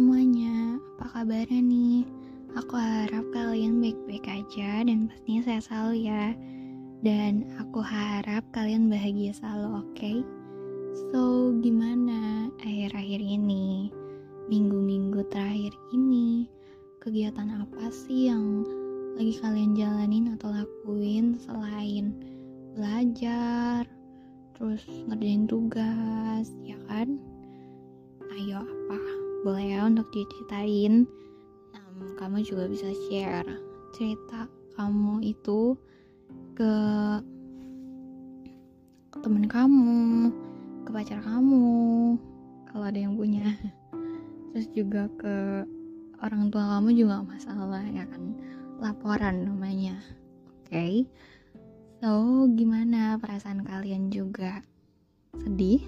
semuanya, apa kabarnya nih? Aku harap kalian baik-baik aja dan pastinya saya selalu ya. Dan aku harap kalian bahagia selalu, oke? Okay? So, gimana akhir-akhir ini? Minggu-minggu terakhir ini, kegiatan apa sih yang lagi kalian jalanin atau lakuin selain belajar, terus ngerjain tugas, ya kan? Ayo apa? Boleh ya untuk diceritain. Um, kamu juga bisa share cerita kamu itu ke, temen kamu, ke pacar kamu, kalau ada yang punya. Terus juga ke orang tua kamu juga masalah ya kan. Laporan namanya. Oke. Okay? So, gimana perasaan kalian juga? Sedih?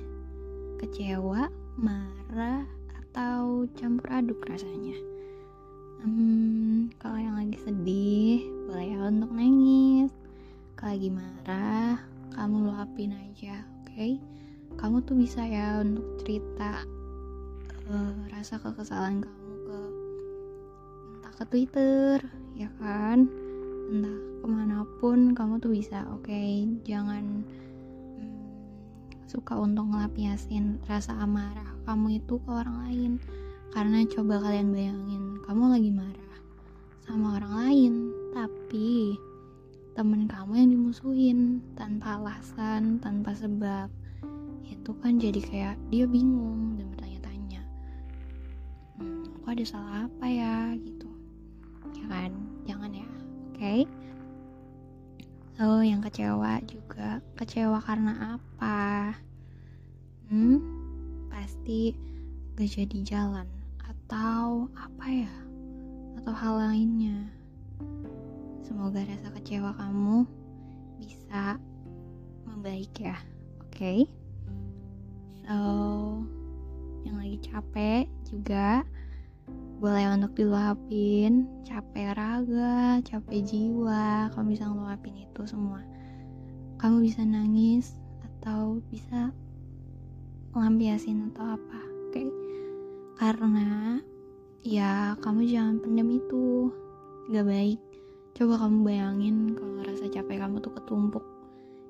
Kecewa? Marah? Atau campur aduk rasanya? Hmm, kalau yang lagi sedih, boleh ya untuk nangis. Kalau lagi marah, kamu luapin aja, oke? Okay? Kamu tuh bisa ya untuk cerita uh, rasa kekesalan kamu ke entah ke Twitter, ya kan? Entah ke mana pun kamu tuh bisa, oke? Okay? Jangan suka untuk ngelapiasin rasa amarah kamu itu ke orang lain karena coba kalian bayangin, kamu lagi marah sama orang lain, tapi temen kamu yang dimusuhin tanpa alasan, tanpa sebab. Itu kan jadi kayak dia bingung dan bertanya-tanya. Hmm, aku ada salah apa ya gitu. Ya kan? Jangan ya. Oke. Okay? So, yang kecewa juga. Kecewa karena apa? Hmm, pasti gak jadi jalan atau apa ya? Atau hal lainnya. Semoga rasa kecewa kamu bisa membaik ya. Oke? Okay? so yang lagi capek juga boleh untuk diluapin. Capek raga capek jiwa kamu bisa ngeluapin itu semua. Kamu bisa nangis atau bisa lampiasin atau apa oke? Okay? karena ya kamu jangan pendam itu. Gak baik. Coba kamu bayangin kalau rasa capek kamu tuh ketumpuk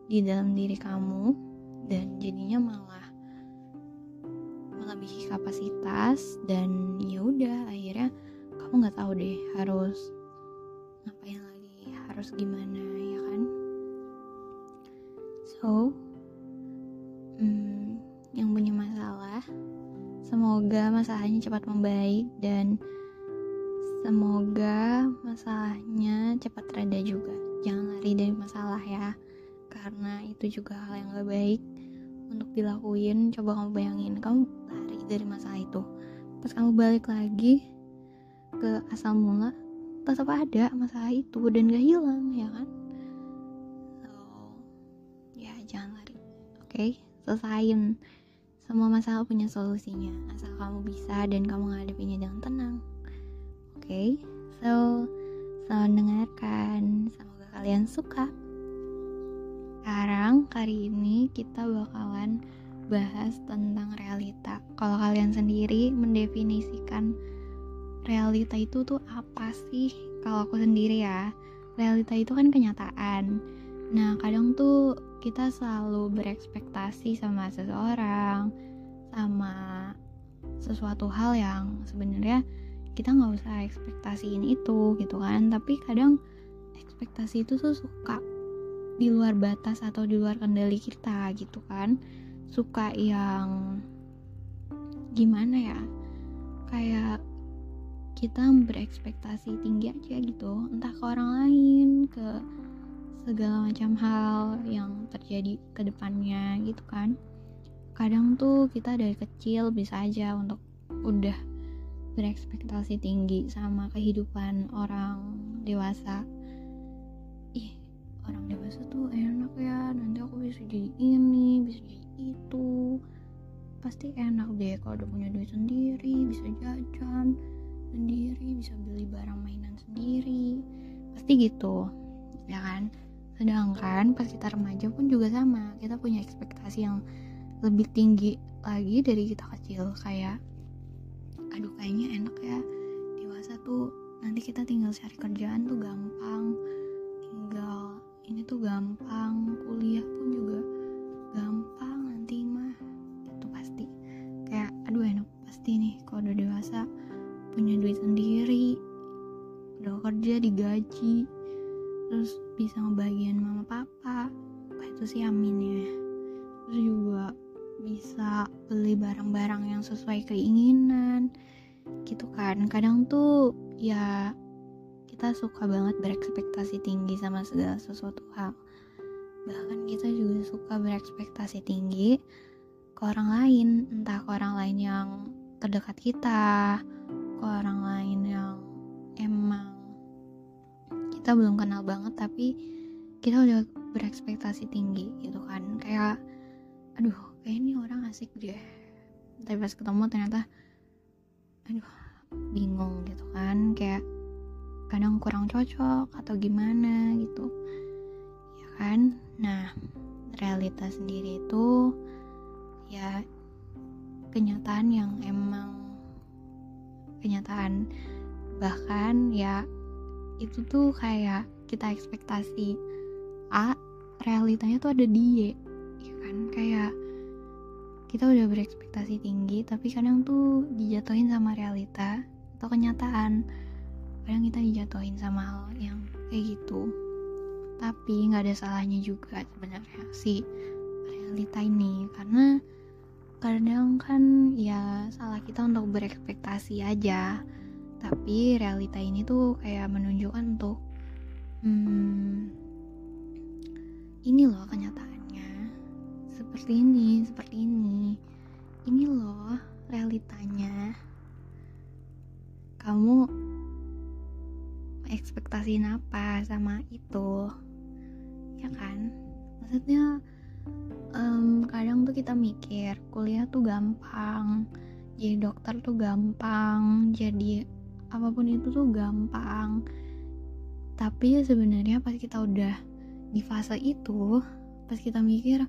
di dalam diri kamu dan jadinya malah melebihi kapasitas dan ya udah akhirnya kamu nggak tahu deh harus ngapain lagi harus gimana ya kan so hmm, yang punya masalah Semoga masalahnya cepat membaik dan semoga masalahnya cepat reda juga. Jangan lari dari masalah ya, karena itu juga hal yang gak baik untuk dilakuin. Coba kamu bayangin, kamu lari dari masalah itu. Pas kamu balik lagi ke asal mula, tetap ada masalah itu dan gak hilang ya kan? So, ya jangan lari, oke? Okay? Selesain semua masalah punya solusinya, asal kamu bisa dan kamu menghadapinya dengan tenang. Oke, okay? so selamat mendengarkan. Semoga kalian suka. Sekarang kali ini kita bakalan bahas tentang realita. Kalau kalian sendiri mendefinisikan realita itu tuh apa sih? Kalau aku sendiri ya, realita itu kan kenyataan. Nah, kadang tuh kita selalu berekspektasi sama seseorang sama sesuatu hal yang sebenarnya kita nggak usah ekspektasiin itu gitu kan tapi kadang ekspektasi itu tuh suka di luar batas atau di luar kendali kita gitu kan. Suka yang gimana ya? Kayak kita berekspektasi tinggi aja gitu. Entah ke orang lain ke segala macam hal yang terjadi ke depannya gitu kan. Kadang tuh kita dari kecil bisa aja untuk udah berekspektasi tinggi sama kehidupan orang dewasa orang dewasa tuh enak ya nanti aku bisa jadi ini bisa jadi itu. Pasti enak deh kalau udah punya duit sendiri bisa jajan sendiri bisa beli barang mainan sendiri. Pasti gitu ya kan? Sedangkan pas kita remaja pun juga sama kita punya ekspektasi yang lebih tinggi lagi dari kita kecil. Kayak aduh kayaknya enak ya dewasa tuh nanti kita tinggal cari kerjaan tuh gampang ini tuh gampang kuliah pun juga gampang nanti mah itu pasti. Kayak aduh enak pasti nih kalau udah dewasa punya duit sendiri udah kerja digaji terus bisa ngebagian mama papa Wah, itu sih amin ya terus juga bisa beli barang-barang yang sesuai keinginan gitu kan. Kadang tuh ya kita suka banget berekspektasi tinggi sama segala sesuatu hal. Bahkan kita juga suka berekspektasi tinggi ke orang lain entah ke orang lain yang terdekat kita ke orang lain yang emang kita belum kenal banget tapi kita udah berekspektasi tinggi gitu kan. Kayak aduh kayak ini orang asik deh. Tapi pas ketemu ternyata aduh bingung gitu kan. Kayak kadang kurang cocok atau gimana gitu. Ya kan? Nah realitas sendiri itu ya kenyataan yang emang kenyataan. Bahkan ya itu tuh kayak kita ekspektasi A realitanya tuh ada di Y ya kan? Kayak kita udah berekspektasi tinggi tapi kadang tuh dijatuhin sama realita atau kenyataan kadang kita dijatuhin sama hal yang kayak gitu tapi nggak ada salahnya juga sebenarnya si realita ini karena kadang kan ya salah kita untuk berekspektasi aja tapi realita ini tuh kayak menunjukkan untuk hmm, ini loh kenyataan seperti ini, seperti ini. Ini loh realitanya. Kamu ekspektasiin apa sama itu? Ya kan? Maksudnya um, kadang tuh kita mikir kuliah tuh gampang, jadi dokter tuh gampang, jadi apa pun itu tuh gampang. Tapi ya sebenarnya pas kita udah di fase itu, pas kita mikir,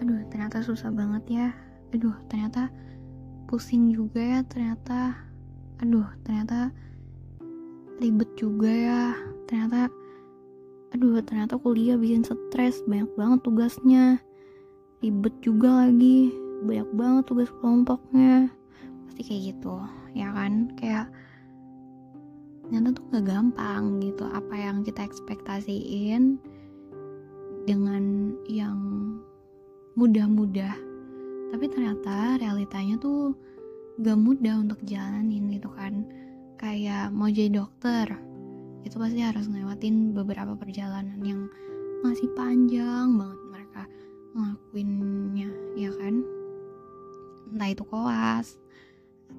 aduh ternyata susah banget ya aduh ternyata pusing juga ya ternyata aduh ternyata ribet juga ya. Ternyata aduh ternyata kuliah bikin stres. Banyak banget tugasnya. Ribet juga lagi. Banyak banget tugas kelompoknya. Pasti kayak gitu ya kan? Kayak ternyata tuh gak gampang gitu. Apa yang kita ekspektasiin dengan yang mudah-mudah. Tapi ternyata realitanya tuh gak mudah untuk jalanin gitu kan kayak mau jadi dokter itu pasti harus ngelewatin beberapa perjalanan yang masih panjang banget mereka ngelakuinnya ya kan? Entah itu koas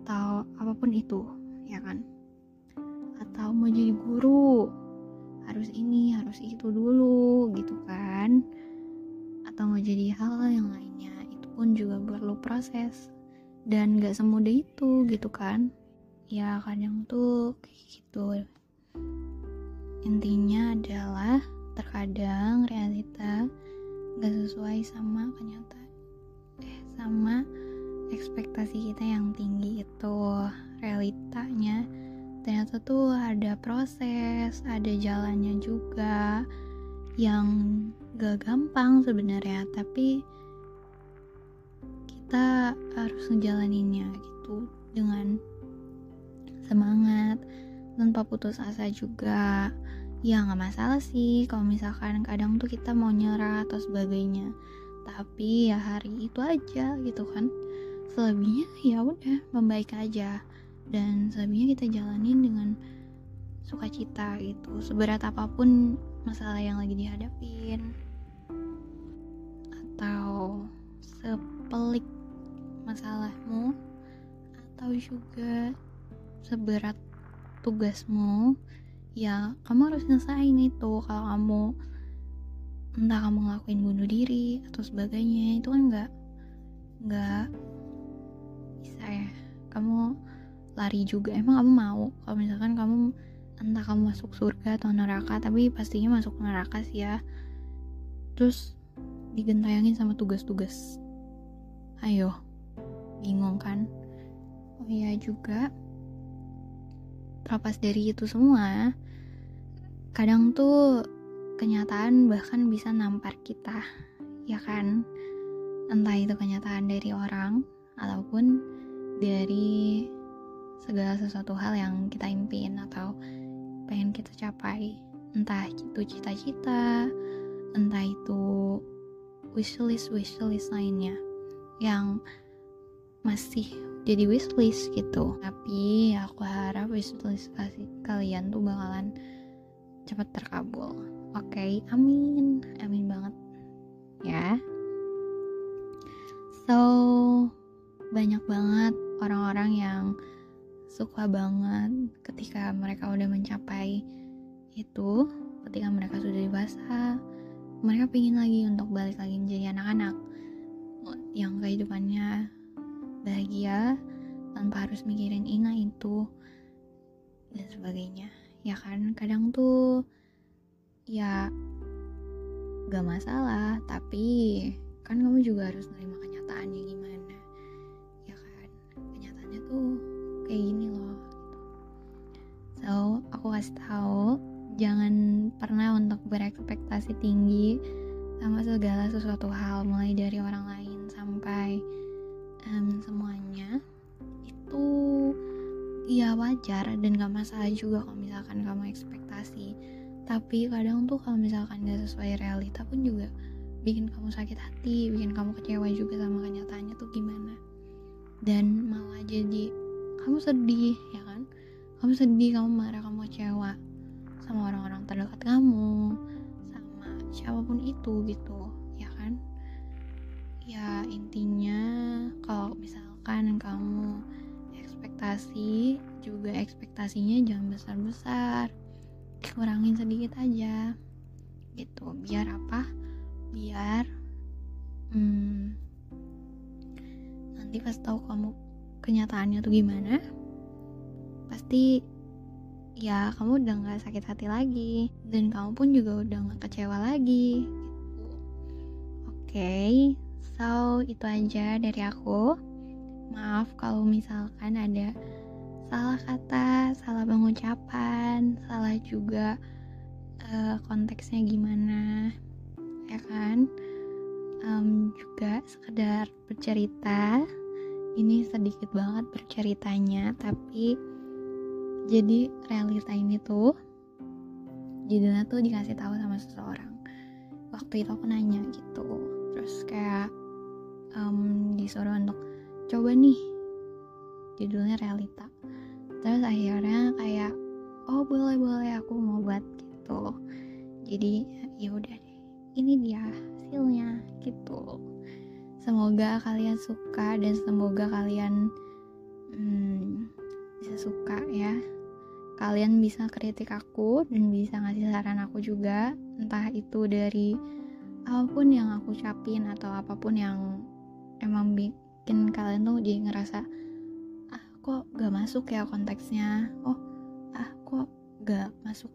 atau apa pun itu ya kan? Atau mau jadi guru harus ini harus itu dulu gitu kan? Atau mau jadi hal yang lainnya itu pun juga perlu proses. Dan gak semudah itu gitu kan ya kadang tuh kayak gitu. Intinya adalah terkadang realita gak sesuai sama kenyataan eh sama ekspektasi kita yang tinggi itu. Realitanya ternyata tuh ada proses ada jalannya juga yang gak gampang sebenarnya tapi kita harus ngejalaninnya gitu dengan semangat tanpa putus asa juga. Ya nggak masalah sih kalau misalkan kadang tuh kita mau nyerah atau sebagainya. Tapi ya hari itu aja gitu kan. Selebihnya ya udah membaik aja. Dan selebihnya kita jalanin dengan sukacita gitu. Seberat apa pun masalah yang lagi dihadapin. Atau sepelik masalahmu. Atau juga seberat tugasmu ya kamu harus nyelesain itu. Kalau kamu entah kamu ngelakuin bunuh diri atau sebagainya itu kan nggak nggak bisa ya. Kamu lari juga. Emang kamu mau? Kalau misalkan kamu entah kamu masuk surga atau neraka tapi pastinya masuk neraka sih ya. Terus digentayangin sama tugas-tugas. Ayo bingung kan? Oh iya juga terlepas dari itu semua kadang tuh kenyataan bahkan bisa nampar kita ya kan? Entah itu kenyataan dari orang ataupun dari segala sesuatu hal yang kita impiin atau pengen kita capai. Entah itu cita-cita entah itu wishlist wishlist lainnya yang masih jadi wishlist gitu. Tapi aku harap wishlist kalian tuh bakalan cepat terkabul. Oke okay, amin. Amin banget. Ya. So banyak banget orang-orang yang suka banget ketika mereka udah mencapai itu ketika mereka sudah dewasa. Mereka pingin lagi untuk balik lagi menjadi anak-anak yang kehidupannya bahagia tanpa harus mikirin ina itu dan sebagainya. Ya kan kadang tuh ya gak masalah tapi kan kamu juga harus nerima kenyataannya gimana. Ya kan kenyataannya tuh kayak gini loh. So aku kasih tahu jangan pernah untuk berekspektasi tinggi sama segala sesuatu hal mulai dari orang lain sampai um, semuanya. Itu ya wajar dan gak masalah juga kalau misalkan kamu ekspektasi. Tapi kadang tuh kalau misalkan gak sesuai realita pun juga bikin kamu sakit hati bikin kamu kecewa juga sama kenyataannya tuh gimana. Dan malah jadi kamu sedih ya kan? Kamu sedih kamu marah kamu kecewa sama orang-orang terdekat kamu sama siapa pun itu gitu ya intinya kalau misalkan kamu ekspektasi juga ekspektasinya jangan besar-besar. Kurangin sedikit aja gitu. Biar apa? Biar hmm, nanti pas tahu kamu kenyataannya tuh gimana pasti ya kamu udah nggak sakit hati lagi. Dan kamu pun juga udah nggak kecewa lagi gitu. Oke. okay, so itu aja dari aku Maaf kalau misalkan ada salah kata, salah pengucapan, salah juga uh, konteksnya gimana, ya kan? Um, juga sekedar bercerita. Ini sedikit banget berceritanya, tapi jadi realita ini tuh jadinya tuh dikasih tahu sama seseorang. Waktu itu aku nanya gitu, terus kayak um, disuruh untuk coba nih judulnya realita. Terus akhirnya kayak oh boleh boleh aku mau buat gitu. Jadi ya udah deh ini dia hasilnya gitu. Semoga kalian suka dan semoga kalian hmm, bisa suka ya. Kalian bisa kritik aku dan bisa ngasih saran aku juga entah itu dari apa pun yang aku ucapin atau apa pun yang emang bikin kalian tuh jadi ngerasa ah kok gak masuk ya konteksnya? Oh ah kok gak masuk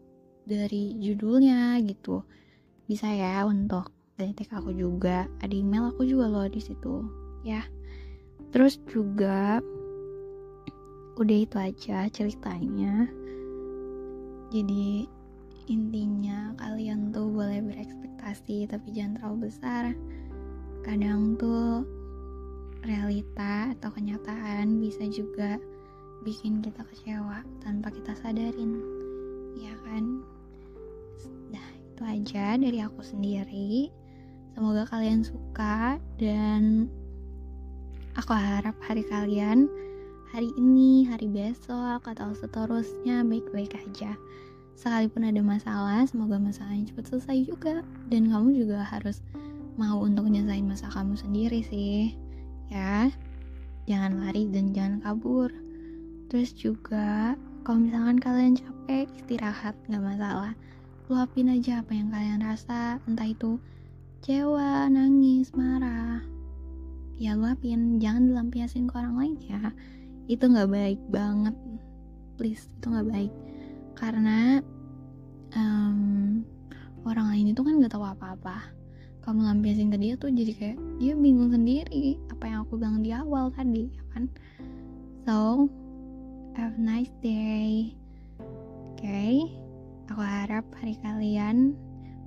dari judulnya? Gitu. Bisa ya untuk kritik aku juga ada email aku juga loh di situ ya. Terus juga udah itu aja ceritanya. Jadi intinya kalian tuh boleh berekspektasi tapi jangan terlalu besar. Kadang tuh realita atau kenyataan bisa juga bikin kita kecewa tanpa kita sadarin. Ya kan? Nah itu aja dari aku sendiri. Semoga kalian suka dan aku harap hari kalian hari ini, hari besok, atau seterusnya baik-baik aja. Sekalipun ada masalah, semoga masalahnya cepat selesai juga. Dan kamu juga harus mau untuk nyelesain masalah kamu sendiri sih ya. Jangan lari dan jangan kabur. Terus juga kalau misalkan kalian capek istirahat nggak masalah. Luapin aja apa yang kalian rasa entah itu kecewa nangis marah. Ya luapin. Jangan dilampiasin ke orang lain ya. Itu nggak baik banget. Please itu nggak baik karena um, orang lain itu kan nggak tahu apa-apa. Kamu lampiasin ke dia tuh jadi kayak dia bingung sendiri apa yang aku bilang di awal tadi ya kan? So have a nice day. Oke okay. aku harap hari kalian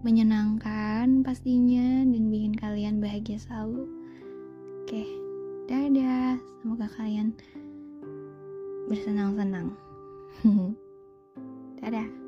menyenangkan pastinya dan bikin kalian bahagia selalu. Oke okay. dadah. Semoga kalian bersenang-senang. Trả.